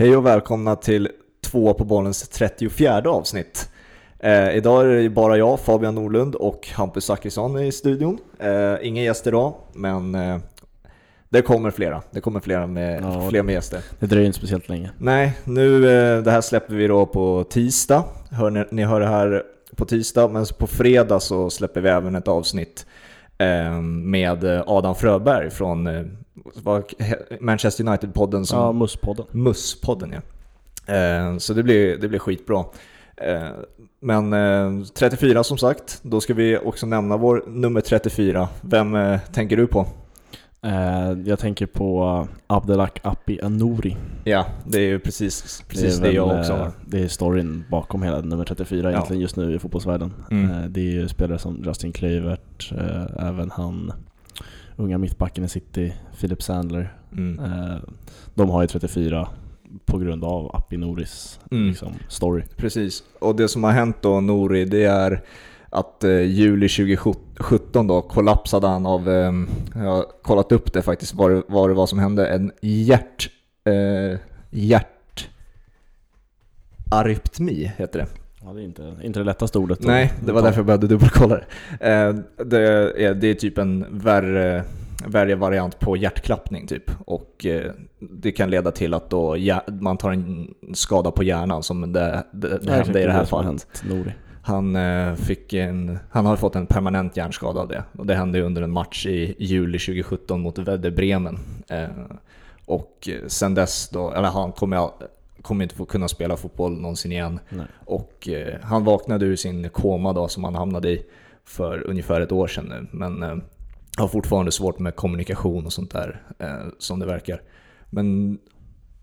Hej och välkomna till två på bollens 34 avsnitt. Eh, idag är det bara jag, Fabian Norlund och Hampus Zachrisson i studion. Eh, ingen gäst idag, men eh, det kommer flera. Det kommer flera med, Ja, fler med gäster. Det dröjer inte speciellt länge. Nej, nu, eh, det här släpper vi då på tisdag. Hör ni, ni hör det här på tisdag, men på fredag så släpper vi även ett avsnitt eh, med Adam Fröberg från eh, vad- Manchester United-podden som Ja, Musspodden. MUS-podden ja. Eh, så det blir, det blir skitbra. Eh, men eh, 34 som sagt, då ska vi också nämna vår nummer 34. Vem eh, tänker du på? Eh, jag tänker på Abdelak Appi Anouri. Ja, det är ju precis, precis det, är väl, jag också eh, har. Det är storyn bakom hela nummer 34 Ja. egentligen just nu i fotbollsvärlden. Mm. Eh, det är ju spelare som Justin Kluivert, eh, även han unga mittbacken i City, Philip Sandler. Mm. Eh, de har ju 34 på grund av Appi Nouris Mm. liksom, story. Precis, och det som har hänt då Nori, det är att eh, juli 2017 då kollapsade han av, eh, jag har kollat upp det faktiskt, vad det, vad det var som hände, en hjärt, eh, hjärt arytmi heter det. Ja, det är inte, inte det lättaste ordet. Nej, det var därför jag behövde dubbelkolla det. Eh, det, är, det är typ en värre, värre variant på hjärtklappning typ. Och eh, det kan leda till att då man tar en skada på hjärnan som det, det, det hände i det är här fallet. Han, eh, fick en, han har fått en permanent hjärnskada av det. Och det hände under en match i juli 2017 mot Werder Bremen. Och sen dess då, eller han kommer, kommer inte få kunna spela fotboll någonsin igen. Nej. Och eh, han vaknade ur sin koma då som han hamnade i för ungefär ett år sedan nu. Men eh, har fortfarande svårt med kommunikation och sånt där eh, som det verkar. Men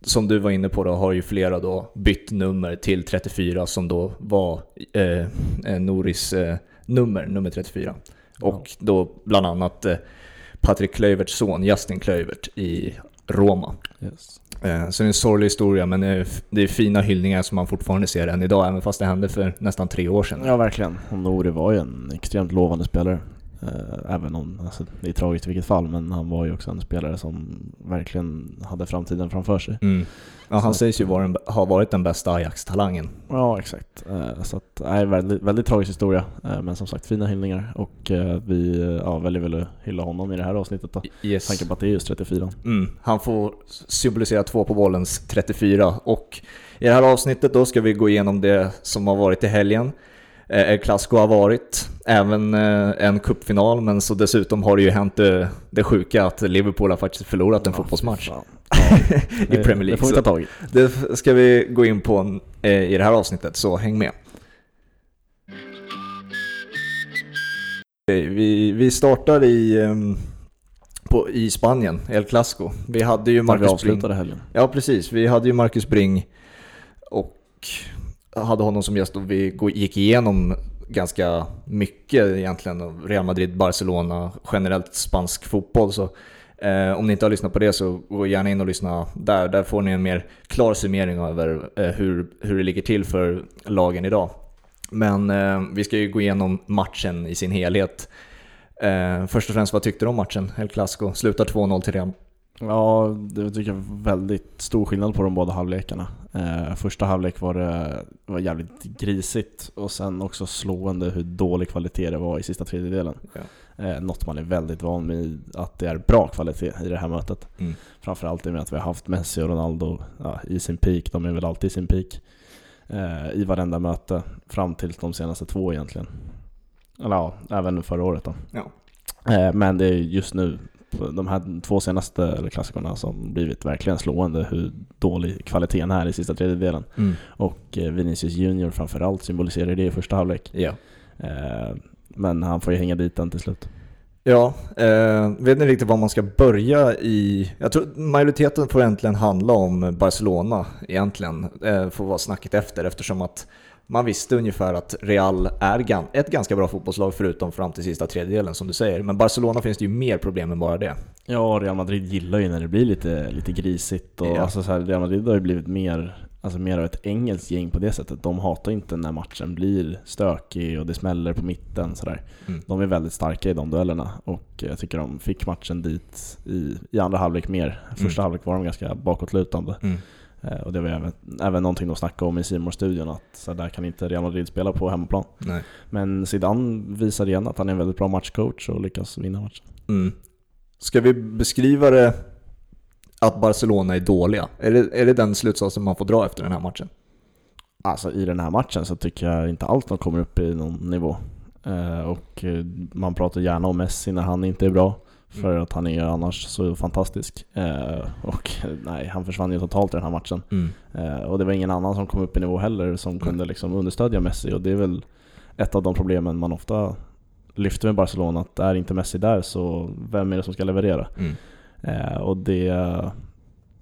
som du var inne på då har ju flera då bytt nummer till 34 som då var eh, eh, Noris eh, nummer, nummer 34. Och då bland annat eh, Patrik Klöiverts son Justin Klöivert i Roma. Yes. Eh, så det är en sorglig historia men det är, det är fina hyllningar som man fortfarande ser än idag, även fast det hände för nästan tre år sedan. Ja, verkligen. Och Nouri var ju en extremt lovande spelare. Eh, Även om, alltså, det är tragiskt i vilket fall, men han var ju också en spelare som verkligen hade framtiden framför sig. Mm. Ja, han Så- sägs ju vara den, ha varit den bästa Ajax-talangen. Ja, exakt. Eh, Så att, nej, väldigt, väldigt tragisk historia. Eh, Men som sagt, fina hyllningar. Och vi ja, väljer väl att hylla honom i det här avsnittet då. Yes. tanke på att det är just 34. Mm, han får symbolisera två på bollens 34 och i det här avsnittet då ska vi gå igenom det som har varit i helgen. Eh, El Clasico har varit, även eh, en cupfinal, men så dessutom har det ju hänt det, det sjuka att Liverpool har faktiskt förlorat en Ja, fotbollsmatch i Premier League. Det får vi ta tag i. det ska vi gå in på eh, i det här avsnittet, så häng med. Vi, vi startar i, ehm, på, i Spanien, El Clasico. Vi hade ju Marcus Bring. helgen. Ja, precis. Vi hade ju Marcus Bring och hade honom som gäst och vi gick igenom ganska mycket egentligen Real Madrid, Barcelona, generellt spansk fotboll. Så eh, om ni inte har lyssnat på det så gå gärna in och lyssna där. Där får ni en mer klar summering över eh, hur, hur det ligger till för lagen idag. Men eh, vi ska ju gå igenom matchen i sin helhet. Eh, först och främst, vad tyckte du om matchen? El Clasico slutar 2-0 till Real. Ja, det tycker jag är väldigt stor skillnad på de båda halvlekarna. Eh, första halvlek var det var jävligt grisigt och sen också slående hur dålig kvalitet det var i sista tredjedelen. Ja. Eh, något man är väldigt van med att det är bra kvalitet i det här mötet. Mm. Framförallt i och med att vi har haft Messi och Ronaldo ja, i sin peak, de är väl alltid i sin peak. Eh, I varenda möte, fram till de senaste två egentligen. Eller ja, även förra året då. Ja. Eh, Men det är just nu, de här två senaste klassikerna som blivit verkligen slående hur dålig kvaliteten är i sista tredjedelen. Mm. Och eh, Vinicius Junior framförallt symboliserar det i första halvlek. Ja. Eh, Men han får ju hänga dit den till slut. Ja, eh, vet ni riktigt var man ska börja i? Jag tror majoriteten får egentligen handla om Barcelona egentligen, eh, får vara snacket efter eftersom att man visste ungefär att Real är ett ganska bra fotbollslag förutom fram till sista tredjedelen som du säger. Men Barcelona finns det ju mer problem än bara det. Ja, Real Madrid gillar ju när det blir lite, lite grisigt och Ja. alltså så här, Real Madrid har ju blivit mer, alltså mer av ett engelskt gäng på det sättet. De hatar inte när matchen blir stökig och det smäller på mitten sådär. Mm. De är väldigt starka i de duellerna och jag tycker de fick matchen dit i, i andra halvlek mer. Första Mm. halvlek var de ganska bakåtlutande. Mm. Eh, och det var även, även någonting de snackade om i simor studion att så där kan inte Real Madrid spela på hemmaplan. Nej. Men Zidane visar igen att han är en väldigt bra matchcoach och lyckas vinna matchen. Mm. Ska vi beskriva det att Barcelona är dåliga? Är det, är det den slutsatsen man får dra efter den här matchen? Alltså i den här matchen så tycker jag inte allt de kommer upp i någon nivå. Eh, och eh, man pratar gärna om Messi när han inte är bra. För Mm. att han är annars så fantastisk. Eh, och nej, han försvann ju totalt i den här matchen. Mm. Eh, och det var ingen annan som kom upp i nivå heller som kunde liksom understödja Messi. Och det är väl ett av de problemen man ofta lyfter med Barcelona. Att är inte Messi där så vem är det som ska leverera? Mm. Eh, och det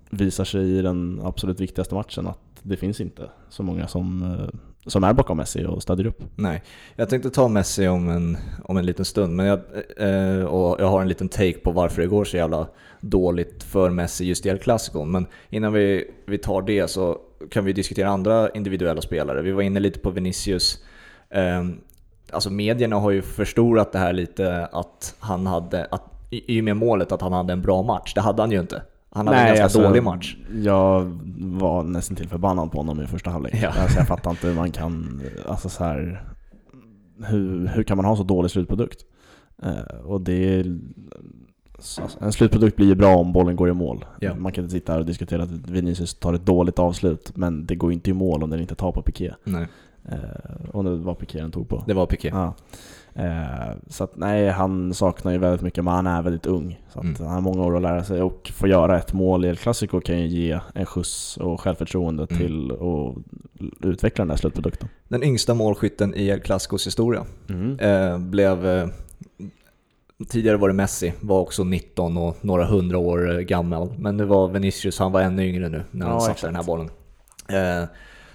visar sig i den absolut viktigaste matchen att det finns inte så många som, eh, som är bakom Messi och stödjer upp. Nej, jag tänkte ta Messi om en, om en liten stund, men jag, eh, och jag har en liten take på varför det går så jävla dåligt för Messi just i El Clasico. Men innan vi, vi tar det så kan vi diskutera andra individuella spelare. Vi var inne lite på Vinicius. Eh, alltså medierna har ju förstorat det här lite att han hade, att, i, i och med målet att han hade en bra match. Det hade han ju inte. Han hade en ganska alltså, dålig match. Jag var nästan till förbannad på honom i första halvlek. Ja. Alltså, jag fattar inte hur man kan, alltså så här, hur, hur kan man ha så dålig slutprodukt? Eh, och det är, alltså, en slutprodukt blir ju bra om bollen går i mål. Ja. Man kan inte sitta här och diskutera att Vinicius tar ett dåligt avslut, men det går inte i mål om den inte tar på Piqué. Nej, Eh, och det var Piqué den tog på. det var Piqué. Ja. Eh, så att nej, han saknar ju väldigt mycket, men han är väldigt ung. Så Mm. han har många år att lära sig och få göra ett mål i El Clasico kan ju ge en skjuts och självförtroende Mm. till att utveckla den där slutprodukten. Den yngsta målskytten i El Clasicos historia. Eh, blev... Eh, tidigare var det Messi, var också 19 och några hundra år eh, gammal. Men nu var Vinicius, han var ännu yngre nu när han Ja, satte exakt. den här bollen. Eh,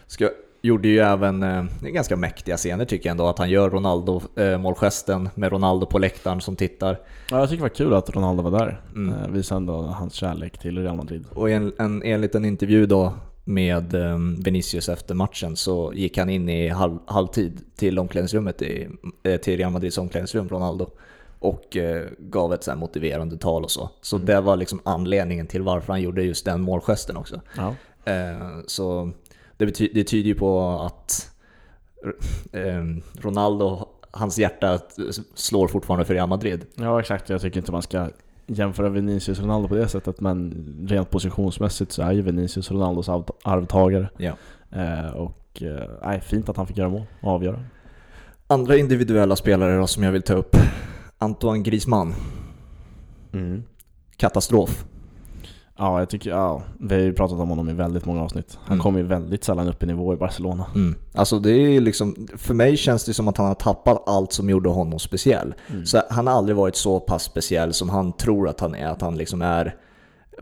ska, gjorde ju även eh, ganska mäktiga scener tycker jag ändå, att han gör Ronaldo-målgesten med Ronaldo på läktaren som tittar. Ja, jag tycker det var kul att Ronaldo var där. Mm. Eh, visade ändå hans kärlek till Real Madrid. Och en, en, enligt en intervju då med eh, Vinicius efter matchen så gick han in i halv, halvtid till omklädningsrummet, i, eh, till Real Madrids omklädningsrum, Ronaldo. Och eh, gav ett så motiverande tal och så. Så Mm. det var liksom anledningen till varför han gjorde just den målgesten också. Ja. Eh, så det, bety- det tyder ju på att eh, Ronaldo, hans hjärta slår fortfarande för Real Madrid. ja, exakt. Jag tycker inte man ska jämföra Vinicius och Ronaldo på det sättet, men rent positionsmässigt så är ju Vinicius Ronaldos arv- arvtagare. Ja. Eh, och eh, fint att han fick göra mål och avgöra. Andra individuella spelare då som jag vill ta upp. Antoine Griezmann. Katastrof. Ja, jag tycker, ja, vi har ju pratat om honom i väldigt många avsnitt. Han Mm. kommer ju väldigt sällan upp i nivå i Barcelona. Mm. Alltså det är liksom, för mig känns det som att han har tappat allt som gjorde honom speciell. Mm. Så han har aldrig varit så pass speciell som han tror att han är. Att han liksom är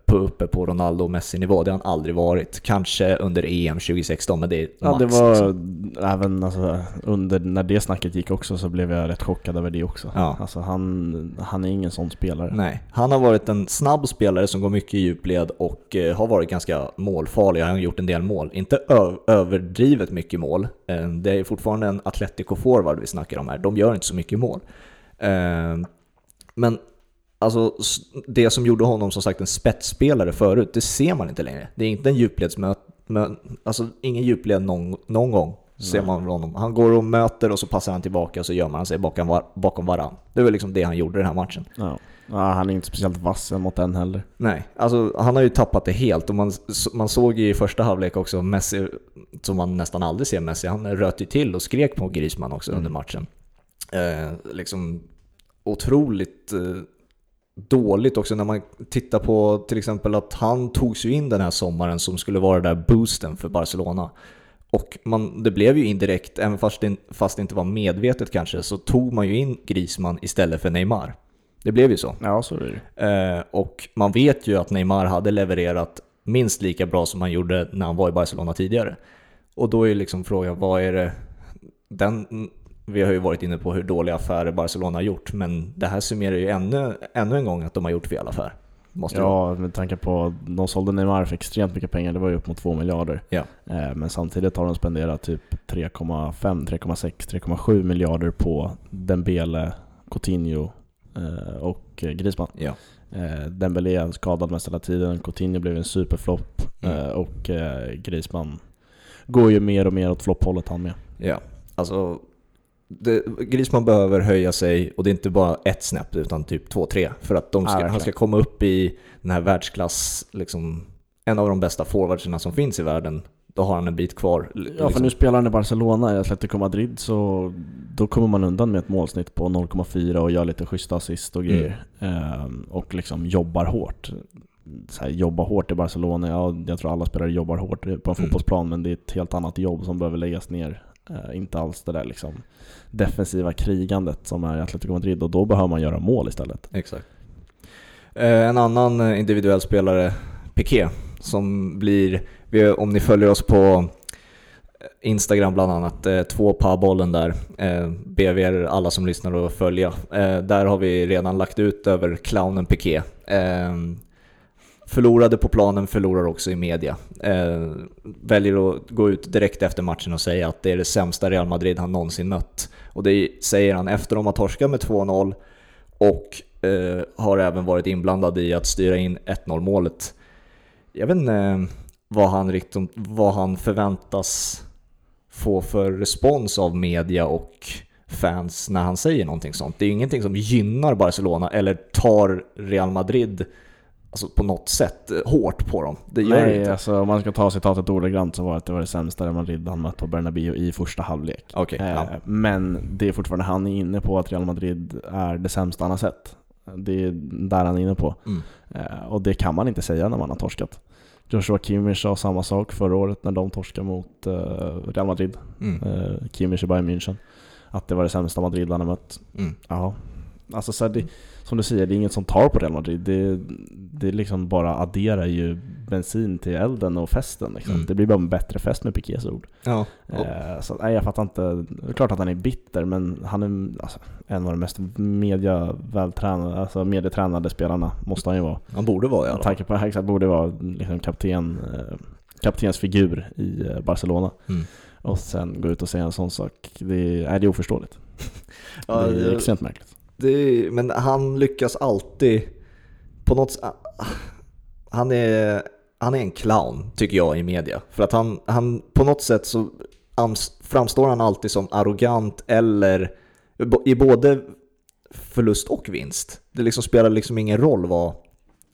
på uppe på Ronaldo och Messi-nivå. Det har han aldrig varit. Kanske under EM 2016, men det är Ja, max. det var liksom. även alltså, under när det snacket gick också så blev jag rätt chockad över det också. Ja. Alltså han, han är ingen sån spelare. Nej, han har varit en snabb spelare som går mycket i djupled och eh, har varit ganska målfarlig. Han har gjort en del mål. Inte överdrivet mycket mål. Eh, det är fortfarande en Atletico-forward vi snackar om här. De gör inte så mycket mål. Eh, men alltså, det som gjorde honom som sagt en spetsspelare förut, det ser man inte längre. Det är inte en djupledsmöt, men, alltså ingen djupled någon, någon gång. Ser man honom. Han går och möter och så passar han tillbaka och så gömmer han sig bakom, var, bakom varann. Det var liksom det han gjorde i den här matchen. Ja. Ja, han är inte speciellt vass mot den heller. Nej, alltså han har ju tappat det helt och man, man såg i första halvlek också Messi, som man nästan aldrig ser Messi, han röt ju till och skrek på Griezmann också Mm. under matchen. Eh, liksom otroligt eh, dåligt också när man tittar på till exempel att han tog sig in den här sommaren som skulle vara den där boosten för Barcelona. Och man, det blev ju indirekt, även fast det, fast det inte var medvetet kanske, så tog man ju in Griezmann istället för Neymar. Det blev ju så. Ja, så är det ju. Eh, och man vet ju att Neymar hade levererat minst lika bra som han gjorde när han var i Barcelona tidigare. Och då är ju liksom frågan, vad är det... Den, vi har ju varit inne på hur dåliga affärer Barcelona har gjort, men det här summerar ju ännu, ännu en gång att de har gjort fel affär. Måste. Ja, med tanke på att de sålde Neymar för extremt mycket pengar, det var ju upp mot 2 miljarder. Ja. Eh, Men samtidigt har de spenderat typ 3,5, 3,6, 3,7 miljarder på Dembele, Coutinho eh, och Griezmann. Ja. Eh, Dembélé är skadad mest hela tiden, Coutinho blev en superflopp Mm. och Griezmann går ju mer och mer åt flopphållet han med. Ja, alltså det, Griezmann behöver höja sig och det är inte bara ett snäpp utan typ två, tre för att ska, verkligen. han ska komma upp i den här världsklass, liksom en av de bästa forwardserna som finns i världen. Då har han en bit kvar. l- Ja för liksom. nu spelar han i Barcelona, i Atletico Madrid, så då kommer man undan med ett målsnitt på 0,4 och gör lite schyssta assist och grejer. Ehm, och liksom jobbar hårt. Så här, jobba hårt i Barcelona, ja, jag tror alla spelare jobbar hårt på en Mm. fotbollsplan, men det är ett helt annat jobb som behöver läggas ner. Eh, inte alls det där liksom defensiva krigandet som är i Atletico Madrid och då behöver man göra mål istället. Exakt. Eh, en annan eh, individuell spelare, Piqué, som blir, om ni följer oss på Instagram bland annat, två par bollen där, eh, ber vi er alla som lyssnar att följa. Där har vi redan lagt ut över clownen Piqué. Förlorade på planen, förlorar också i media. Eh, väljer att gå ut direkt efter matchen och säga att det är det sämsta Real Madrid han någonsin mött. Och det säger han efter de har torskat med 2-0 och eh, har även varit inblandad i att styra in 1-0 målet. Jag vet inte eh, vad han, riktigt, vad han förväntas få för respons av media och fans när han säger någonting sånt. Det är ju ingenting som gynnar Barcelona eller tar Real Madrid alltså på något sätt eh, hårt på dem. Det gör det Nej, inte. alltså om man ska ta citatet ordagrant så var det att det var det sämsta Real Madrid han mött på Bernabéu i första halvlek. Okej, Eh, ja. Men det är fortfarande han är inne på att Real Madrid är det sämsta han har sett. Det är där han är inne på. Mm. Eh, Och det kan man inte säga när man har torskat. Joshua Kimmich sa samma sak förra året när de torskade mot eh, Real Madrid. Mm. Eh, Kimmich i Bayern München. Att det var det sämsta Madrid han har mött. Mm. Ja. Alltså så det, som du säger, det är inget som tar på Real Madrid. Det, det liksom bara adderar ju bensin till elden och festen. Liksom. Mm. Det blir bara en bättre fest med Pikés ord. Ja. Eh, så nej, jag fattar inte. Det är klart att han är bitter, men han är alltså, en av de mest media vältränade, alltså medietränade spelarna. Måste han ju vara. Han borde vara alla Med tanke på han borde vara liksom kapten, eh, kaptensfigur i eh, Barcelona. Mm. Och sen gå ut och säga en sån sak. Det är, det är oförståeligt. Ja, det är det- extremt märkligt. Det men han lyckas alltid på något han är, han är en clown tycker jag i media. För att han, han på något sätt så framstår han alltid som arrogant eller i både förlust och vinst. Det liksom spelar liksom ingen roll vad,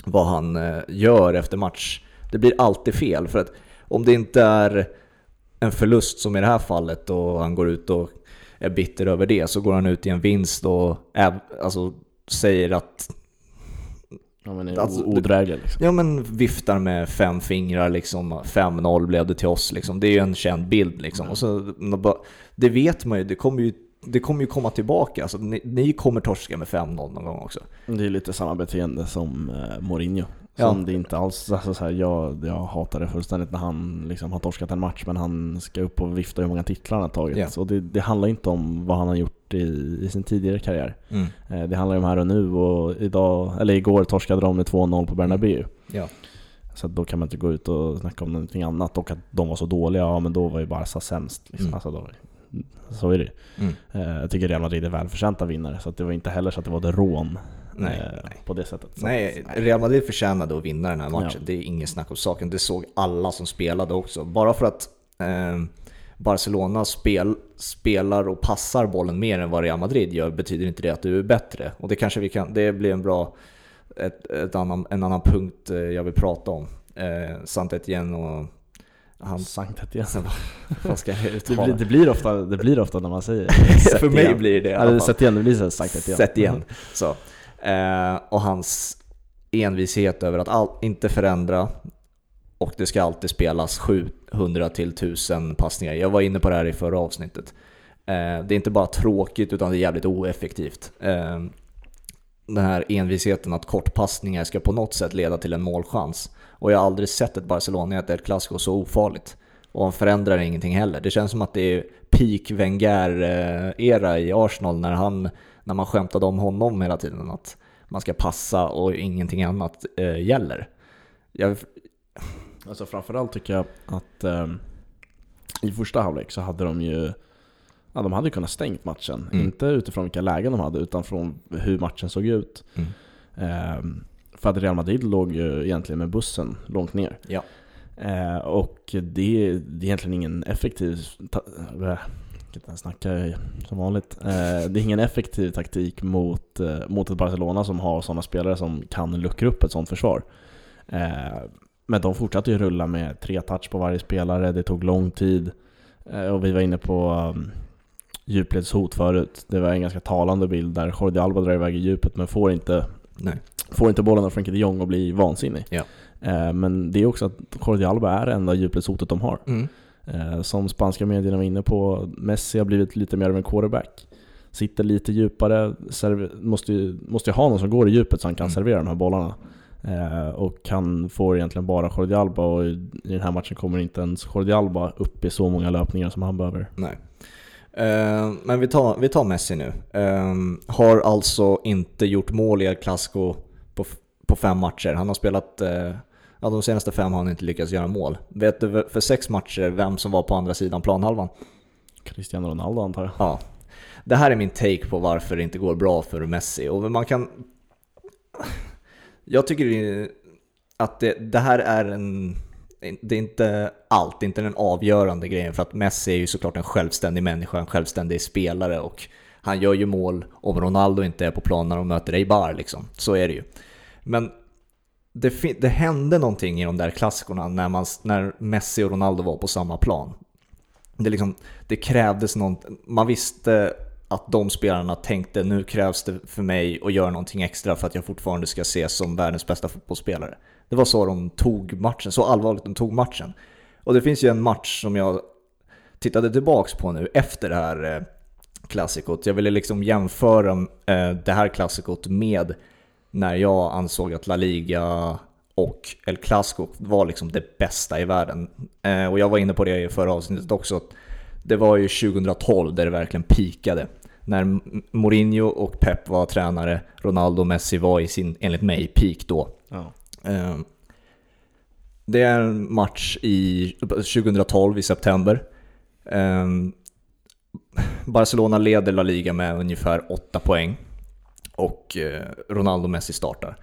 vad han eh, gör efter match. Det blir alltid fel för att om det inte är en förlust som i det här fallet och han går ut och är bitter över det så går han ut i en vinst och är, alltså, säger att Ja, men är Alltså, odräglig liksom. Ja men viftar med fem fingrar liksom, 5-0 blev det till oss liksom. Det är ju en känd bild liksom. Och så, det vet man ju, det kommer ju, det kommer ju komma tillbaka. Alltså, ni, ni kommer torska med 5-0 någon gång också. Det är lite samma beteende som eh, Mourinho. Ja. Som det inte alls, alltså så här, jag, jag hatar det fullständigt när han liksom har torskat en match men han ska upp och vifta hur många titlar han har tagit. Ja. Och det, det handlar inte om vad han har gjort i, i sin tidigare karriär. Mm. Eh, det handlar ju om här och nu och idag, eller igår torskade de med 2-0 på Bernabéu. Ja. Så då kan man inte gå ut och snacka om någonting annat. Och att de var så dåliga, ja men då var ju Barca sämst. Liksom. Mm. Alltså, då, så är det ju. Mm. Eh, Jag tycker Real Madrid är välförtjänta vinnare, så att det var inte heller så att det var det rån Nej, eh, nej. på det sättet. Så Nej, Real Madrid förtjänade att vinna den här matchen. Ja. Det är ingen snack om saken. Det såg alla som spelade också. Bara för att eh, Barcelona spel, spelar och passar bollen mer än vad Real Madrid gör betyder inte det att du är bättre. Och det kanske vi kan, det blir en bra, ett, ett annan, en annan punkt eh, jag vill prata om. Eh, Sant Etienne och han... Sankt Etienne. Vad ska jag Det blir, det, blir ofta, det blir ofta när man säger För mig blir det Eller. Sätt igen, det blir så Sankt Etienne. Sätt igen. Så. Eh, och hans envishet över att all, inte förändra och det ska alltid spelas 700 till 1000 passningar. Jag var inne på det här i förra avsnittet. Eh, det är inte bara tråkigt utan det är jävligt oeffektivt. Eh, den här envisheten att kortpassningar ska på något sätt leda till en målchans. Och jag har aldrig sett ett Barcelona i ett El Clasico så ofarligt. Och han förändrar ingenting heller. Det känns som att det är peak Wenger-era i Arsenal när, han, när man skämtade om honom hela tiden. Att man ska passa och ingenting annat eh, gäller. Jag, Alltså framförallt tycker jag att ehm, i första halvlek så hade de ju Ja, de hade kunnat stängt matchen. Mm. Inte utifrån vilka lägen de hade, utan från hur matchen såg ut. Mm. Ehm, för att Real Madrid låg ju egentligen med bussen långt ner. Ja. Eh, och det, det är egentligen ingen effektiv... Ta, äh, jag snacka som vanligt. Eh, det är ingen effektiv taktik mot, eh, mot ett Barcelona som har sådana spelare som kan luckra upp ett sådant försvar. Men de fortsatte ju rulla med tre touch på varje spelare, det tog lång tid. Eh, och vi var inne på um, djupledshot förut. Det var en ganska talande bild där Jordi Alba drar iväg i djupet men får inte, Nej. får inte bollen av Frenkie de Jong och blir vansinnig. Ja. Eh, men det är också att Jordi Alba är det enda djupledshotet de har. Mm. Eh, som spanska medierna var inne på, Messi har blivit lite mer av en quarterback. Sitter lite djupare, måste, ju, måste ju ha någon som går i djupet så han kan Mm. servera de här bollarna. Eh, och han får egentligen bara Jordi Alba och i den här matchen kommer inte ens Jordi Alba upp i så många löpningar som han behöver. Nej. Eh, men vi tar, vi tar Messi nu. Eh, har alltså inte gjort mål i El Clasico på, på fem matcher. Han har spelat, eh, ja, de senaste fem har han inte lyckats göra mål. Vet du för sex matcher vem som var på andra sidan planhalvan? Cristiano Ronaldo antar jag. Ja. Det här är min take på varför det inte går bra för Messi. Och man kan... Jag tycker att det, det här är en... Det är inte allt, det är inte den avgörande grejen. För att Messi är ju såklart en självständig människa, en självständig spelare. Och han gör ju mål om Ronaldo inte är på plan när de möter Eibar liksom. Så är det ju. Men det, det hände någonting i de där klassikerna när, man, när Messi och Ronaldo var på samma plan. Det, liksom, det krävdes något, man visste att de spelarna tänkte nu krävs det för mig att göra någonting extra för att jag fortfarande ska ses som världens bästa fotbollsspelare. Det var så de tog matchen, så allvarligt de tog matchen. Och det finns ju en match som jag tittade tillbaks på nu efter det här eh, klassikot. Jag ville liksom jämföra eh, det här klassikot med när jag ansåg att La Liga och El Clasico var liksom det bästa i världen. Eh, och jag var inne på det i förra avsnittet också. Det var ju 2012 där det verkligen pikade. När Mourinho och Pep var tränare, Ronaldo och Messi var i sin, enligt mig, peak då. Ja. Eh, Det är en match i 2012 i september. Eh, Barcelona leder La Liga med ungefär 8 poäng och eh, Ronaldo och Messi startar.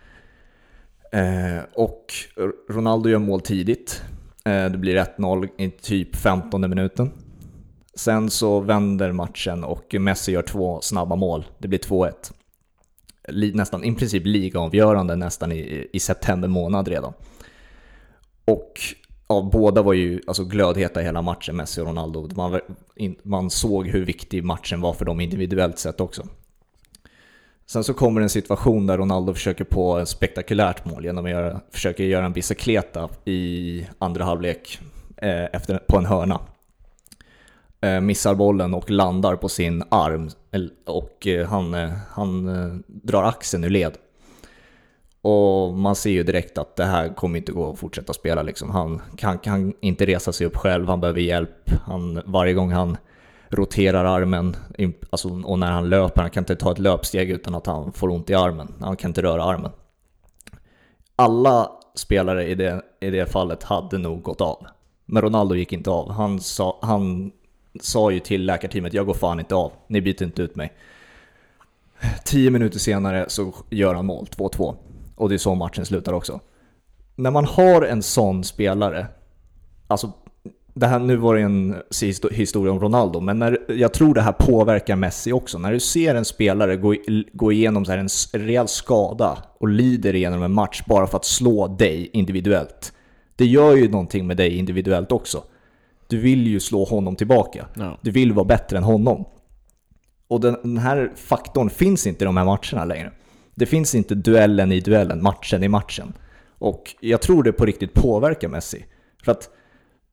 Eh, Och Ronaldo gör mål tidigt. Det blir 1-0 i typ 15 minuten. Sen så vänder matchen och Messi gör två snabba mål. Det blir 2-1. Nästan, I princip ligaavgörande nästan i, i september månad redan. Och ja, båda var ju alltså, glödheta hela matchen, Messi och Ronaldo. Man, man såg hur viktig matchen var för dem individuellt sett också. Sen så kommer en situation där Ronaldo försöker på ett spektakulärt mål genom att göra, försöka göra en bicicleta i andra halvlek eh, efter, på en hörna. Eh, missar bollen och landar på sin arm och eh, han, eh, han drar axeln ur led. Och man ser ju direkt att det här kommer inte gå att fortsätta spela liksom. Han kan, kan inte resa sig upp själv, han behöver hjälp. Han, varje gång han roterar armen, alltså, och när han löper, han kan inte ta ett löpsteg utan att han får ont i armen. Han kan inte röra armen. Alla spelare i det, i det fallet hade nog gått av. Men Ronaldo gick inte av. Han sa, han sa ju till läkarteamet, jag går fan inte av, ni byter inte ut mig. Tio minuter senare så gör han mål, 2-2. Och det är så matchen slutar också. När man har en sån spelare, alltså det här, nu var det en historia om Ronaldo, men när, jag tror det här påverkar Messi också. När du ser en spelare gå, gå igenom så här en rejäl skada och lider igenom en match bara för att slå dig individuellt. Det gör ju någonting med dig individuellt också. Du vill ju slå honom tillbaka. Ja. Du vill vara bättre än honom. Och den, den här faktorn finns inte i de här matcherna längre. Det finns inte duellen i duellen, matchen i matchen. Och jag tror det på riktigt påverkar Messi. För att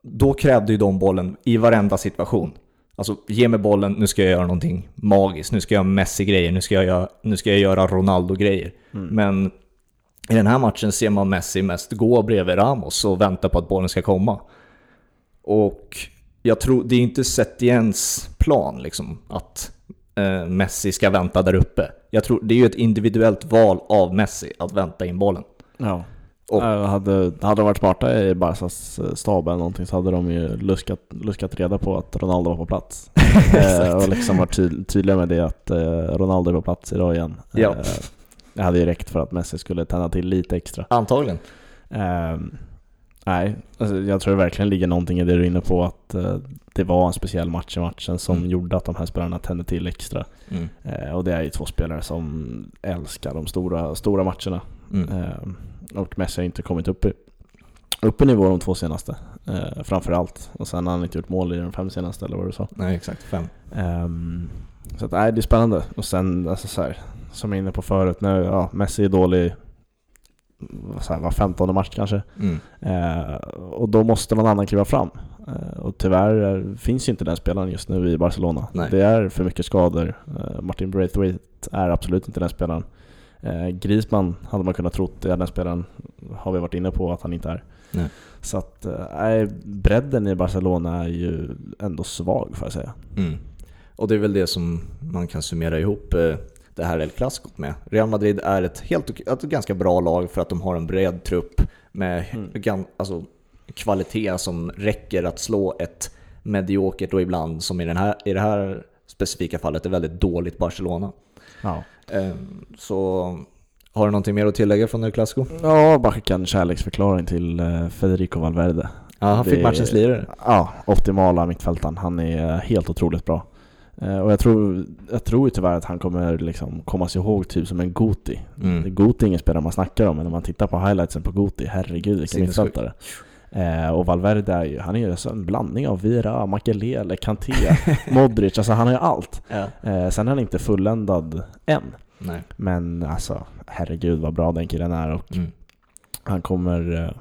då krävde ju de bollen i varenda situation. Alltså, ge mig bollen, nu ska jag göra någonting magiskt. Nu ska jag göra Messi-grejer, nu ska jag göra, nu ska jag göra Ronaldo-grejer. Men i den här matchen ser man Messi mest gå bredvid Ramos och vänta på att bollen ska komma. Och jag tror, det är inte Setiens plan liksom, att eh, Messi ska vänta där uppe. Jag tror, det är ju ett individuellt val av Messi att vänta in bollen. Ja. Och- Eh, hade, hade de varit smarta i Barsas eh, stab eller någonting så hade de ju luskat, luskat reda på att Ronaldo var på plats. eh, och liksom varit ty, tydliga med det att eh, Ronaldo är på plats idag igen. Ja. Eh, Det hade ju räckt för att Messi skulle tända till lite extra. Antagligen. Nej, alltså jag tror det verkligen ligger någonting i det du är inne på att eh, det var en speciell match i matchen som Mm. gjorde att de här spelarna tände till extra. Mm. Eh, och det är ju två spelare som älskar de stora, stora matcherna. Mm. Ehm, och Messi har inte kommit upp i, upp i nivå de två senaste, eh, framförallt. Och sen har han inte gjort mål i de fem senaste, eller vad du sa. Nej, exakt. Fem. Ehm, så att, nej, det är spännande. Och sen, alltså, så här, som jag är inne på förut, nu, ja, Messi är dålig här, var femtonde match kanske. Mm. Eh, och då måste någon annan kliva fram. Eh, och tyvärr finns ju inte den spelaren just nu i Barcelona. Nej. Det är för mycket skador. Eh, Martin Braithwaite är absolut inte den spelaren. Eh, Griezmann hade man kunnat tro är den spelaren, har vi varit inne på att han inte är. Nej. Så att, eh, bredden i Barcelona är ju ändå svag får jag säga. Mm. Och det är väl det som man kan summera ihop eh, det här El Clasico med. Real Madrid är ett, helt, ett ganska bra lag för att de har en bred trupp med Mm. gan, alltså, kvalitet som räcker att slå ett mediokert och ibland, som i, den här, i det här specifika fallet, ett väldigt dåligt Barcelona. Ja. Eh, Så har du någonting mer att tillägga från El Clasico? Ja, bara en kärleksförklaring till eh, Federico Valverde. Ja, han fick Det- matchens lirare. Ja, optimala mittfältaren. Han är helt otroligt bra. Eh, Och jag tror, jag tror ju tyvärr att han kommer liksom komma sig ihåg typ som en Goti. Mm. Goti är ingen spelare man snackar om, men när man tittar på highlightsen på Goti, herregud vilken mittfältare. Eh, och Valverde är ju, han är ju en blandning av Vira, Makelele, Kanté, Modric, alltså han har ju allt. Ja. Eh, sen är han inte fulländad än. Nej. Men alltså, herregud vad bra den killen är och Mm. han kommer,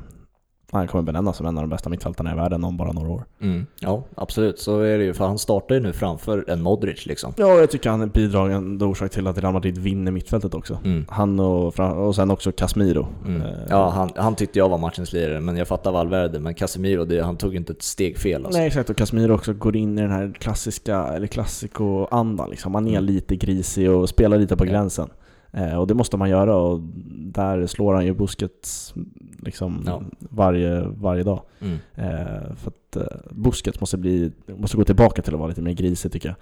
han kommer benämnas som en av de bästa mittfältarna i världen om bara några år. Mm. Ja, absolut. Så är det ju. För han startar ju nu framför en Modric liksom. Ja, jag tycker han är bidragande orsak till att Real Madrid vinner mittfältet också. Mm. Han och, och sen också Casemiro. Mm. Eh, Ja, han, han tyckte jag var matchens lirare, men jag fattar Valverde. Men Casemiro, det, han tog inte ett steg fel alltså. Nej exakt, och Casemiro också går in i den här klassiska, eller klassiko-andan liksom. Han är Mm. lite grisig och spelar lite på gränsen. Och det måste man göra och där slår han ju Busquets liksom Ja. varje, varje dag. Mm. Eh, för att eh, Busquets måste, bli, måste gå tillbaka till att vara lite mer grisig tycker jag.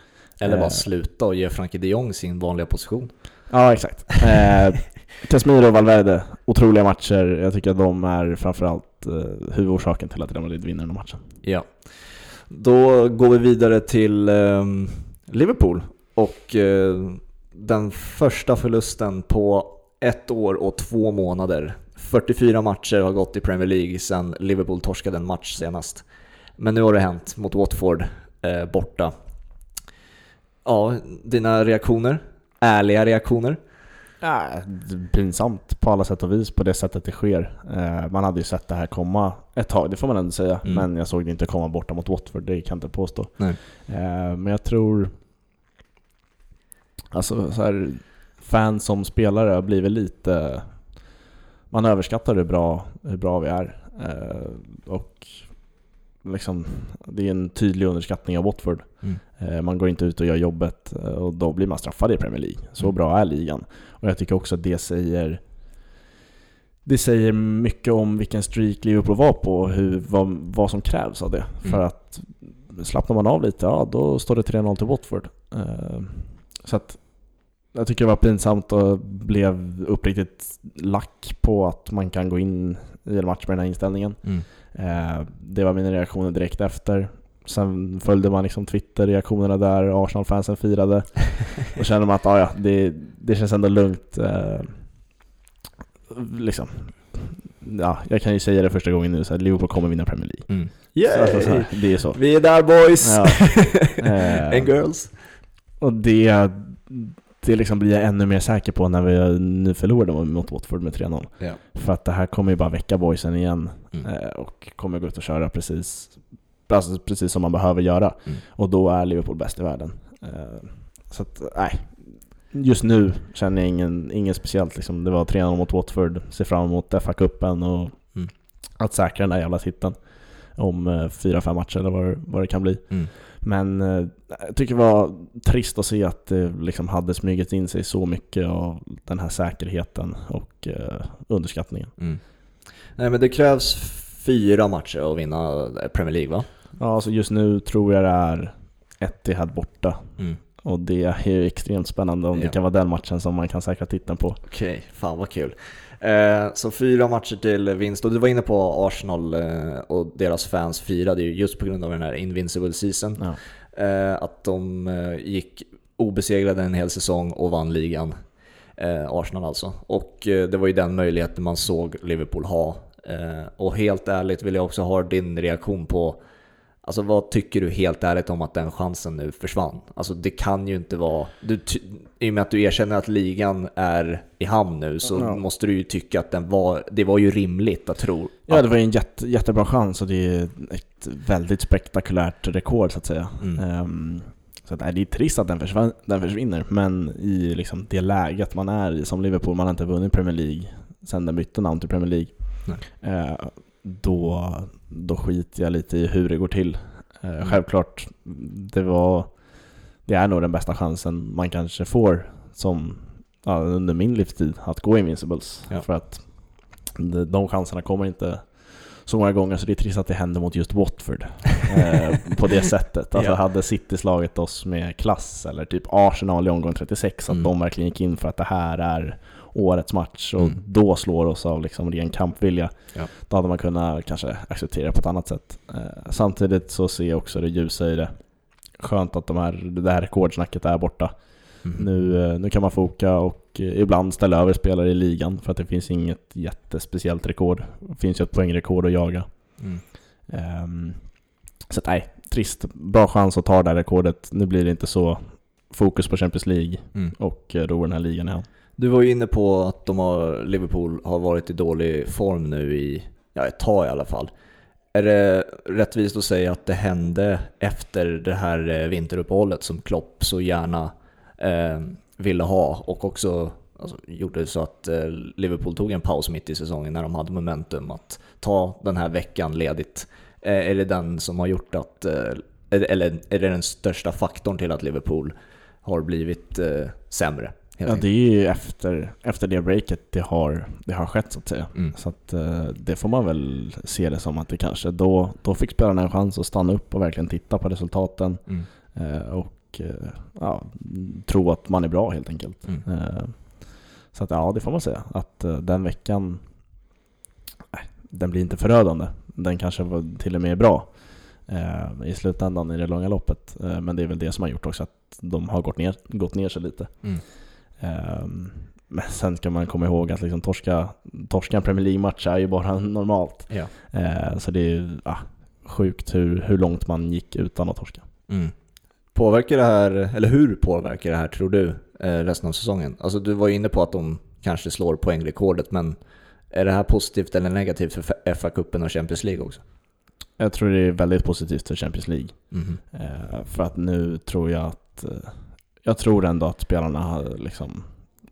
Eller bara Eh. sluta och ge Frankie de Jong sin vanliga position. Ja, exakt. Eh, Casemiro och Valverde, otroliga matcher. Jag tycker att de är framförallt eh, huvudorsaken till att Real Madrid vinner den här matchen. Ja. Då går vi vidare till ehm, Liverpool och eh, den första förlusten på ett år och två månader. 44 matcher har gått i Premier League sedan Liverpool torskade en match senast. Men nu har det hänt mot Watford eh, borta. Ja, dina reaktioner? Ärliga reaktioner? Ja, pinsamt på alla sätt och vis på det sättet det sker. Eh, man hade ju sett det här komma ett tag, det får man ändå säga. Mm. Men jag såg det inte komma borta mot Watford, det kan jag inte påstå. Eh, men jag tror... Alltså så här, fans som spelare har blivit lite... Man överskattar hur bra, hur bra vi är. Eh, och liksom, det är en tydlig underskattning av Watford. Mm. Eh, Man går inte ut och gör jobbet eh, och då blir man straffad i Premier League. Så Mm. bra är ligan. Och jag tycker också att det säger det säger mycket om vilken streak Liverpool var på och hur, vad, vad som krävs av det. Mm. För att slappnar man av lite, ja då står det 3-0 till Watford. Eh, Så att jag tycker det var pinsamt och blev uppriktigt lack på att man kan gå in i en match med den här inställningen. Mm. Eh, Det var mina reaktioner direkt efter. Sen följde man liksom Twitter-reaktionerna där Arsenal-fansen firade. Då kände man att ah, ja, det, det känns ändå lugnt. Eh, liksom. Ja, jag kan ju säga det första gången nu, så att Liverpool kommer vinna Premier League. Mm. Så, alltså, så här, det är så. Vi är där boys! Ja. Eh, And girls! och det, det liksom blir jag ännu mer säker på när vi nu förlorade mot Watford med 3-0. Ja. För att det här kommer ju bara väcka boysen igen Mm. eh, och kommer gå ut och köra precis, alltså precis som man behöver göra. Mm. Och då är Liverpool bäst i världen. Eh, så att, nej. Just nu känner jag ingen, ingen speciellt. Liksom. Det var 3-0 mot Watford, ser fram emot FA-cupen och Mm. att säkra den där jävla titeln om eh, fyra, fem matcher eller vad, vad det kan bli. Mm. Men eh, jag tycker det var trist att se att det liksom hade smugit in sig så mycket av den här säkerheten och eh, underskattningen. Mm. Nej men det krävs fyra matcher att vinna Premier League va? Ja, alltså just nu tror jag det är Etihad borta Mm. Och det är ju extremt spännande om Ja. det kan vara den matchen som man kan säkra titeln på. Okej, fan vad kul. Eh, så fyra matcher till vinst och du var inne på Arsenal eh, och deras fans firade ju just på grund av den här Invincible Season. Ja. Eh, att de gick obesegrade en hel säsong och vann ligan. Arsenal alltså. Och det var ju den möjligheten man såg Liverpool ha. Och helt ärligt vill jag också ha din reaktion på Alltså vad tycker du helt ärligt om att den chansen nu försvann? Alltså det kan ju inte vara... Du, I och med att du erkänner att ligan är i hamn nu så Ja. måste du ju tycka att den var... Det var ju rimligt att tro. Ja, att, det var ju en jätte, jättebra chans och det är ett väldigt spektakulärt rekord så att säga. Mm. Ehm, så att, nej, det är trist att den, försvann, den försvinner, men i liksom det läget man är i som Liverpool, man har inte vunnit Premier League sedan den bytte namn till Premier League. Eh, då, då skiter jag lite i hur det går till. Eh, Mm. Självklart, det var det är nog den bästa chansen man kanske får som ja, under min livstid att gå Invincibles. Ja. För att de, de chanserna kommer inte så många gånger så det är trist att det händer mot just Watford eh, på det sättet. Alltså Ja. hade City slagit oss med klass eller typ Arsenal i omgång 36 att Mm. de verkligen gick in för att det här är årets match och Mm. då slår oss av liksom ren kampvilja. Ja. Då hade man kunnat kanske acceptera på ett annat sätt. Eh, samtidigt så ser jag också det ljusa i det. Skönt att de här, det här rekordsnacket är borta. Mm. Nu, eh, nu kan man foka och eh, ibland ställa över spelare i ligan för att det finns inget jättespeciellt rekord. Det finns ju ett poängrekord att jaga. Mm. Ehm, så att, nej, trist. Bra chans att ta det här rekordet. Nu blir det inte så fokus på Champions League Mm. och eh, då går den här ligan i hamn. Du var ju inne på att de har, Liverpool har varit i dålig form nu i ja, ett tag i alla fall. Är det rättvist att säga att det hände efter det här eh, vinteruppehållet som Klopp så gärna eh, ville ha och också alltså, gjorde så att eh, Liverpool tog en paus mitt i säsongen när de hade momentum att ta den här veckan ledigt. Eh, är det den som har gjort att, eh, eller är det den största faktorn till att Liverpool har blivit eh, sämre? Ja, det är ju efter, efter det breaket det har, det har skett så att säga. Mm. Så att eh, det får man väl se det som att det kanske då, då fick spelarna en chans att stanna upp och verkligen titta på resultaten Mm. eh, och eh, ja, tro att man är bra helt enkelt. Mm. Så att ja, det får man säga. Att den veckan, nej, den blir inte förödande. Den kanske var till och med bra eh, i slutändan i det långa loppet. Men det är väl det som har gjort också att de har gått ner, gått ner sig lite. Mm. Ehm, Men sen ska man komma ihåg att liksom torska, torska en Premier League-match är ju bara normalt. Ja. Eh, Så det är ju ah, sjukt hur, hur långt man gick utan att torska. Mm. Påverkar det här, eller hur påverkar det här tror du eh, resten av säsongen? Alltså du var ju inne på att de kanske slår poängrekordet, men är det här positivt eller negativt för FA-cupen och Champions League också? Jag tror det är väldigt positivt för Champions League. Eh, För att nu tror jag att eh, Jag tror ändå att spelarna har liksom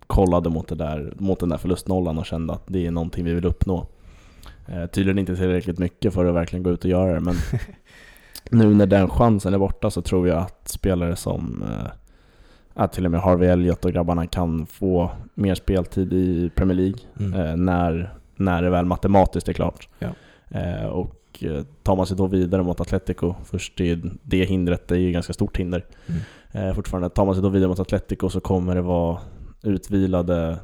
kollade mot, det där, mot den där förlustnollan och kände att det är någonting vi vill uppnå. Eh, Tydligen inte tillräckligt mycket för att verkligen gå ut och göra det men nu när den chansen är borta så tror jag att spelare som eh, att till och med Harvey Elliott och grabbarna kan få mer speltid i Premier League Mm. eh, när, när det väl matematiskt är klart. Ja. Eh, och eh, tar man sig då vidare mot Atletico, först är det hindret, det är ju ett ganska stort hinder Mm. eh, fortfarande. Tar man sig då vidare mot Atletico så kommer det vara utvilade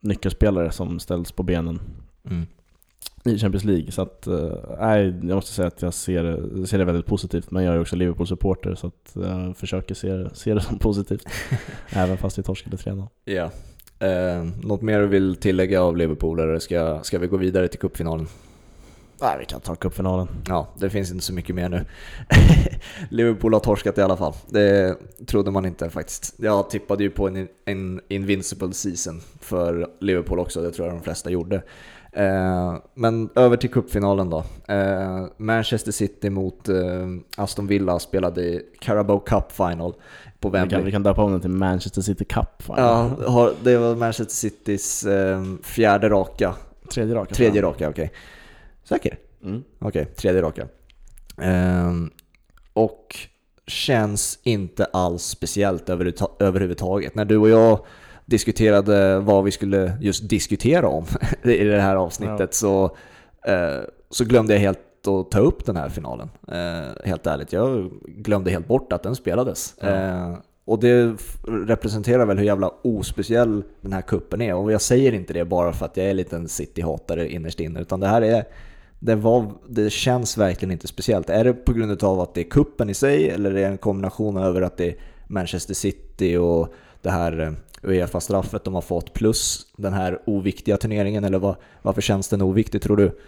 nyckelspelare som ställs på benen Mm. i Champions League. Så att, eh, nej, jag måste säga att jag ser, ser det väldigt positivt. Men jag är också Liverpool-supporter så att jag försöker se, se det som positivt. även fast vi torskade 3-0. Ja. Eh, något mer du vill tillägga av Liverpool eller ska, ska vi gå vidare till cupfinalen? Nej, vi kan ta cupfinalen. Ja, det finns inte så mycket mer nu. Liverpool har torskat i alla fall. Det trodde man inte faktiskt. Jag tippade ju på en, en invincible season för Liverpool också, det tror jag de flesta gjorde. Eh, men över till cupfinalen då. Eh, Manchester City mot eh, Aston Villa spelade i Carabao Cup Final på Vi kan, Wembley. vi kan döpa om den till Manchester City Cup. Fan. Ja, har- det var Manchester Citys eh, fjärde raka. Tredje raka. Tredje raka, okej. Säker? Mm. Okej, tredje raka. Ehm, och känns inte alls speciellt överhuvudta- överhuvudtaget. När du och jag diskuterade vad vi skulle just diskutera om i det här avsnittet Ja. så, eh, så glömde jag helt att ta upp den här finalen. Eh, helt ärligt, jag glömde helt bort att den spelades. Ja. Eh, och det representerar väl hur jävla ospeciell den här kuppen är. Och jag säger inte det bara för att jag är en liten City-hatare innerst inne, utan det här är det, var, det känns verkligen inte speciellt. Är det på grund av att det är kuppen i sig eller är det en kombination över att det är Manchester City och det här eh, Uefa-straffet de har fått plus den här oviktiga turneringen eller var, varför känns den oviktig tror du?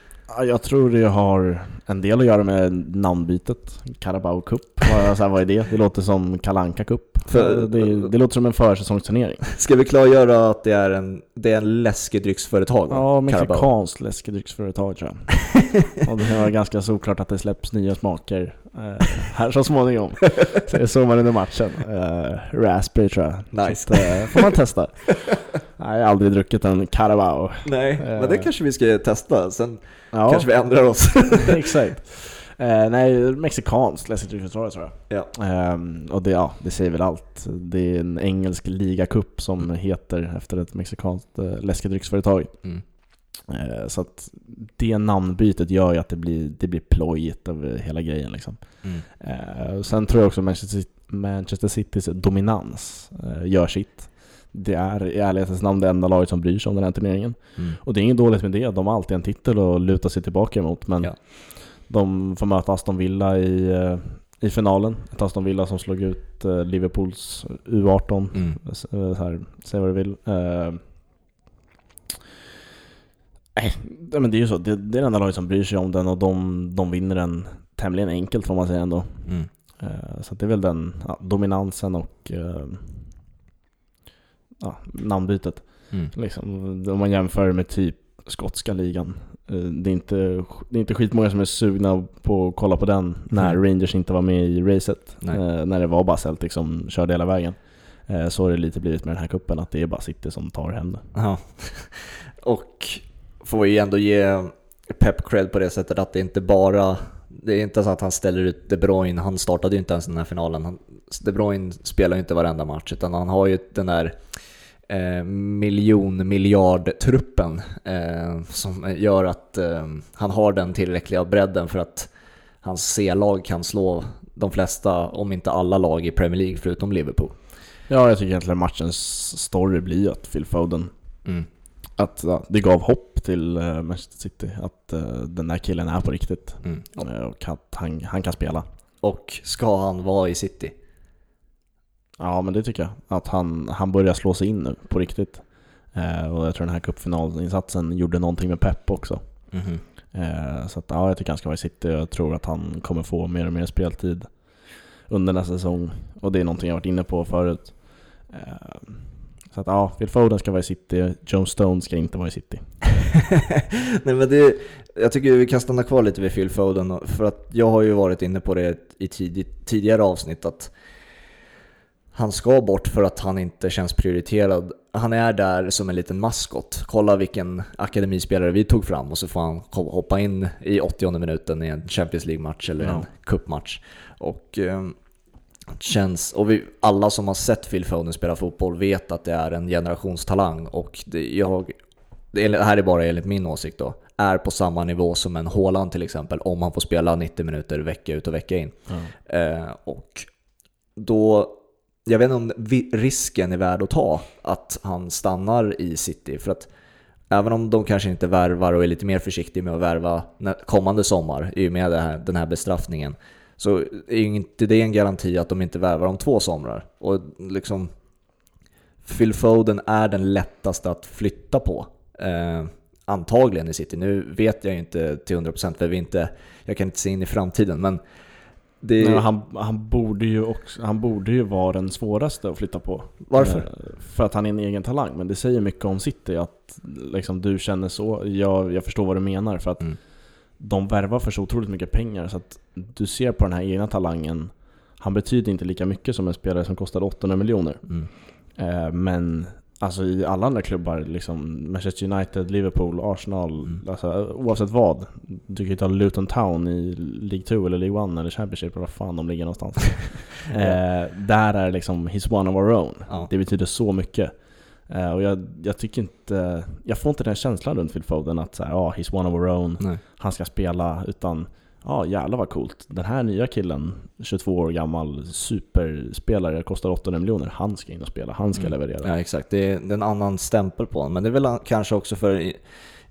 Jag tror det har en del att göra med namnbytet. Carabao Cup, vad, vad är det? Det låter som Kalanka Cup. För, det, det, låter som en försäsongsturnering. Ska vi klargöra att det är en, det är en läskedrycksföretag? Ja, mexikanskt läskedrycksföretag tror jag. och det var ganska såklart att det släpps nya smaker eh, här så småningom. Så det såg man under matchen. Eh, raspberry tror jag. Nice. Så att, eh, får man testa. Nej, jag har aldrig druckit en Carabao. Nej, men det kanske vi ska testa. Sen ja. kanske vi ändrar oss. Exakt. Eh, nej, mexikanskt läskedrycksföretag tror jag. Ja. Eh, och det, ja, det säger väl allt. Det är en engelsk ligacup som mm. heter efter ett mexikanskt eh, läskedrycksföretag. Mm. Eh, så att det namnbytet gör ju att det blir, det blir plojigt över hela grejen. Liksom. Mm. Eh, sen tror jag också Manchester, Manchester Citys dominans eh, gör sitt. Det är i ärlighetens namn det enda laget som bryr sig om den här turneringen. Mm. Och det är inget dåligt med det, de har alltid en titel att luta sig tillbaka emot. Men ja. de får möta Aston Villa i, i finalen. Ett Aston Villa som slog ut Liverpools U18. Mm. Så här, säg vad du vill. Nej, men det är ju så. Det, det är det enda laget som bryr sig om den och de, de vinner den tämligen enkelt får man säga ändå. Mm. Så det är väl den ja, dominansen och ja, namnbytet. Mm. Liksom, om man jämför med typ skotska ligan. Eh, det är, inte, det är inte skitmånga som är sugna på att kolla på den när mm. Rangers inte var med i racet. Eh, när det var bara Celtic som körde hela vägen. Eh, så har det lite blivit med den här kuppen att det är bara City som tar hem det. Ja. Och får ju ändå ge Pep cred på det sättet att det inte bara det är inte så att han ställer ut De Bruyne, han startade ju inte ens den här finalen. De Bruyne spelar ju inte varenda match utan han har ju den där eh, miljon miljard truppen eh, som gör att eh, han har den tillräckliga bredden för att hans C-lag kan slå de flesta, om inte alla lag i Premier League förutom Liverpool. Ja, jag tycker egentligen matchens story blir att Phil Foden mm. Att ja, det gav hopp till uh, Manchester City att uh, den där killen är på riktigt mm. uh, och att han, han kan spela. Och ska han vara i City? Ja, men det tycker jag. Att han, han börjar slå sig in nu på riktigt. Eh, och jag tror den här cupfinalinsatsen gjorde någonting med Pep också. Mm eh, så att, ja, jag tycker han ska vara i City och jag tror att han kommer få mer och mer speltid under nästa säsong. Och det är någonting jag varit inne på förut. Så att ja, Phil Foden ska vara i City, Joe Stone ska inte vara i City. Nej men det, jag tycker vi kan stanna kvar lite vid Phil Foden, för att jag har ju varit inne på det i tidigt, tidigare avsnitt att han ska bort för att han inte känns prioriterad. Han är där som en liten maskot. Kolla vilken akademispelare vi tog fram och så får han hoppa in i 80 minuten i en Champions League-match eller en cupmatch. Och, eh, känns, och vi, alla som har sett Phil Foden spela fotboll vet att det är en generationstalang och det, jag, det här är bara enligt min åsikt då, är på samma nivå som en Haaland till exempel om han får spela 90 minuter vecka ut och vecka in. Mm. Eh, och då jag vet inte om risken är värd att ta att han stannar i City. För att även om de kanske inte värvar och är lite mer försiktiga med att värva kommande sommar i och med här, den här bestraffningen så är ju inte det en garanti att de inte värvar om två somrar. Och liksom Phil Foden är den lättaste att flytta på. Eh, antagligen i City. Nu vet jag ju inte till 100% för vi inte, jag kan inte se in i framtiden men det... Nej, han, han, borde ju också, han borde ju vara den svåraste att flytta på. Varför? Eh, för att han är en egen talang. Men det säger mycket om City att liksom, du känner så. Jag, jag förstår vad du menar. För att mm. De värvar för så otroligt mycket pengar. Så att du ser på den här egna talangen. Han betyder inte lika mycket som en spelare som kostar 800 miljoner. Mm. Eh, men Alltså i alla andra klubbar, liksom Manchester United, Liverpool, Arsenal, mm. alltså, oavsett vad. Du kan ju ta Luton Town i League 2 eller League 1 eller Championship eller vad fan de ligger någonstans. eh, där är liksom He's one of our own. Ja. Det betyder så mycket. Eh, och jag, jag, tycker inte, jag får inte den känslan runt Phil Foden att såhär, ah, he's one of our own, Nej. han ska spela, utan ja jävlar vad coolt. Den här nya killen, 22 år gammal, superspelare, kostar 800 miljoner. Han ska in och spela, han ska Mm. leverera. Ja exakt, det är, det är en annan stämpel på honom. Men det är väl an- kanske också för i,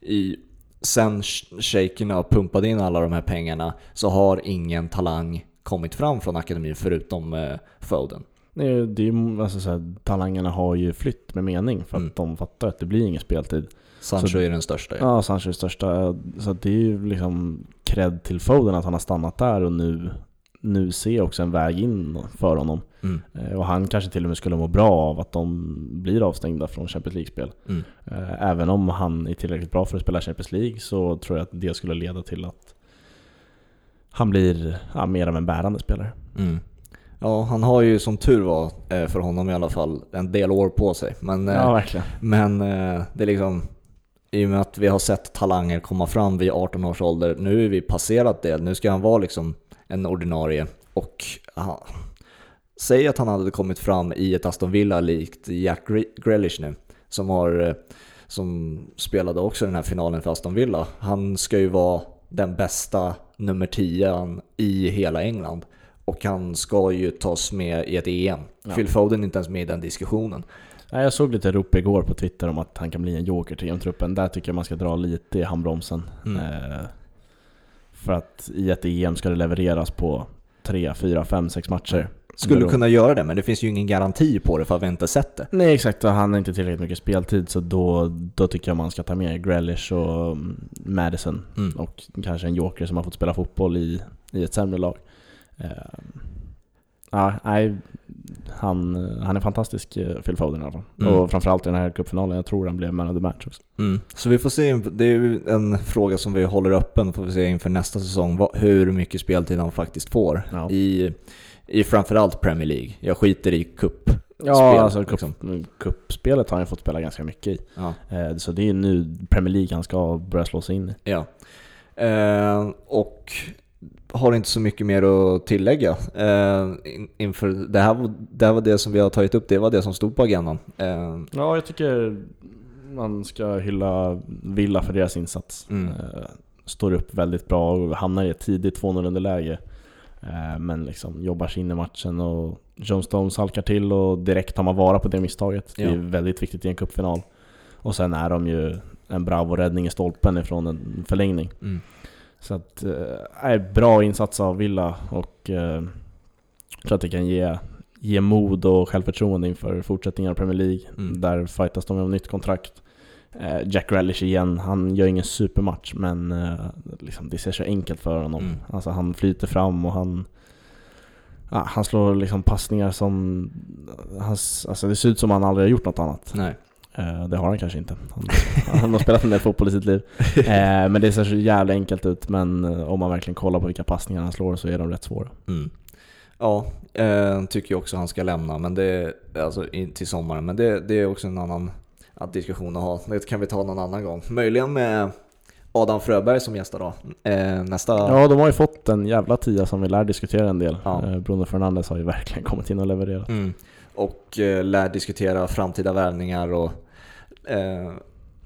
i, sen sh- shakerna pumpade in alla de här pengarna så har ingen talang kommit fram från akademin förutom eh, Foden. Nej, det är, alltså, så här, talangerna har ju flytt med mening för att Mm. de fattar att det blir ingen speltid. Sancho Så- är den största ju. Ja, Sancho är största. Så det är ju liksom cred till Foden att han har stannat där och nu, nu ser också en väg in för honom. Mm. Eh, Och han kanske till och med skulle må bra av att de blir avstängda från Champions League-spel. Mm. Eh, Även om han är tillräckligt bra för att spela Champions League så tror jag att det skulle leda till att han blir ja, mer av en bärande spelare. Mm. Ja, han har ju som tur var eh, för honom i alla fall en del år på sig. Men, eh, Ja, verkligen. men eh, det är liksom, i och med att vi har sett talanger komma fram vid 18 års ålder, nu är vi passerat det. Nu ska han vara liksom en ordinarie. Och ja, säg att han hade kommit fram i ett Aston Villa likt Jack Gre- Grealish nu, som, har, eh, som spelade också den här finalen för Aston Villa. Han ska ju vara den bästa nummer 10 i hela England. Och han ska ju tas med i ett EM. Ja. Phil Foden är inte ens med i den diskussionen. Nej, Jag såg lite rop igår på Twitter om att han kan bli en joker till EM-truppen. Där tycker jag man ska dra lite i handbromsen. Mm. Eh, för att i ett EM ska det levereras på 3, 4, 5, 6 matcher. Skulle kunna göra det, men det finns ju ingen garanti på det för att vi inte sett det. Nej exakt, och han har inte tillräckligt mycket speltid så då, då tycker jag man ska ta med Grealish och mm, Madison. Mm. Och kanske en joker som har fått spela fotboll i, i ett sämre lag. Eh, ja, nej, han, han är fantastisk, eh, Phil Foden i alla fall. Mm. Och framförallt i den här cupfinalen, jag tror han blev man of the match också. Mm. Så vi får se, det är ju en fråga som vi håller öppen, får vi se inför nästa säsong, hur mycket speltid han faktiskt får Ja. i, i framförallt Premier League. Jag skiter i cup. Ja, Spel, alltså liksom. cupspelet har han fått spela ganska mycket i. Ja. Eh, så det är nu Premier League han ska börja slå sig in i. ja. Eh, och har inte så mycket mer att tillägga. Eh, in, inför, det, här, det här var det som vi har tagit upp, det var det som stod på agendan. Eh, Ja, jag tycker man ska hylla Villa för deras insats. Mm. Eh, står upp väldigt bra och hamnar i ett tidigt 2-0 underläge. Men liksom jobbar sig in i matchen och John Stones halkar till och direkt tar man vara på det misstaget. Det är väldigt viktigt i en cupfinal. Och sen är de ju en bravo-räddning i stolpen ifrån en förlängning. mm. Så att, eh, är bra insats av Villa och eh, jag tror att det kan ge, ge mod och självförtroende inför fortsättningen av Premier League. Mm. Där fightas de om nytt kontrakt. Eh, Jack Grealish igen, han gör ingen supermatch men eh, liksom, det ser så enkelt för honom. Mm. Alltså han flyter fram och han han slår liksom passningar som... Hans, alltså det ser ut som han aldrig har gjort något annat. Nej. Eh, det har han kanske inte. Han, han har spelat en del fotboll i sitt liv. Eh, men det ser så jävla enkelt ut. Men eh, om man verkligen kollar på vilka passningar han slår så är de rätt svåra. Mm. Ja, eh, tycker jag också han ska lämna men det, alltså, till sommaren. Men det, det är också en annan att diskussion att ha. Det kan vi ta någon annan gång. Möjligen med Adam Fröberg som gästar då. Eh, nästa... Ja, de har ju fått en jävla tia som vi lär diskutera en del. Ja. Eh, Bruno Fernandes har ju verkligen kommit in och levererat. Mm. Och eh, lär diskutera framtida värvningar och eh,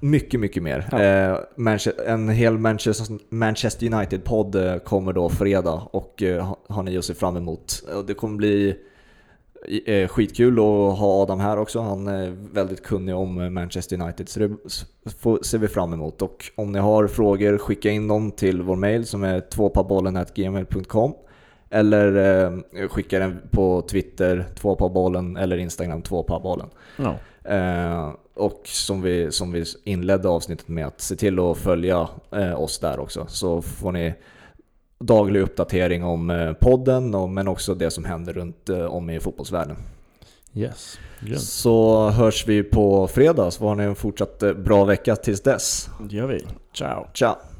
mycket, mycket mer. Ja. Eh, en hel Manchester, Manchester United-podd eh, kommer då fredag och eh, ha- har ni att se fram emot. Det kommer bli eh, skitkul att ha Adam här också. Han är väldigt kunnig om Manchester United så det ser vi fram emot. Och om ni har frågor, skicka in dem till vår mail som är tvåpabollen.gmail.com eller skicka den på Twitter, tvåpabollen eller Instagram, tvåpabollen. Ja. Eh, och som vi, som vi inledde avsnittet med, att se till att följa eh, oss där också. Så får ni daglig uppdatering om eh, podden, och, men också det som händer runt eh, om i fotbollsvärlden. Yes. Grymt. Så hörs vi på fredag, så har ni en fortsatt eh, bra vecka tills dess. Det gör vi. Ciao. Ciao!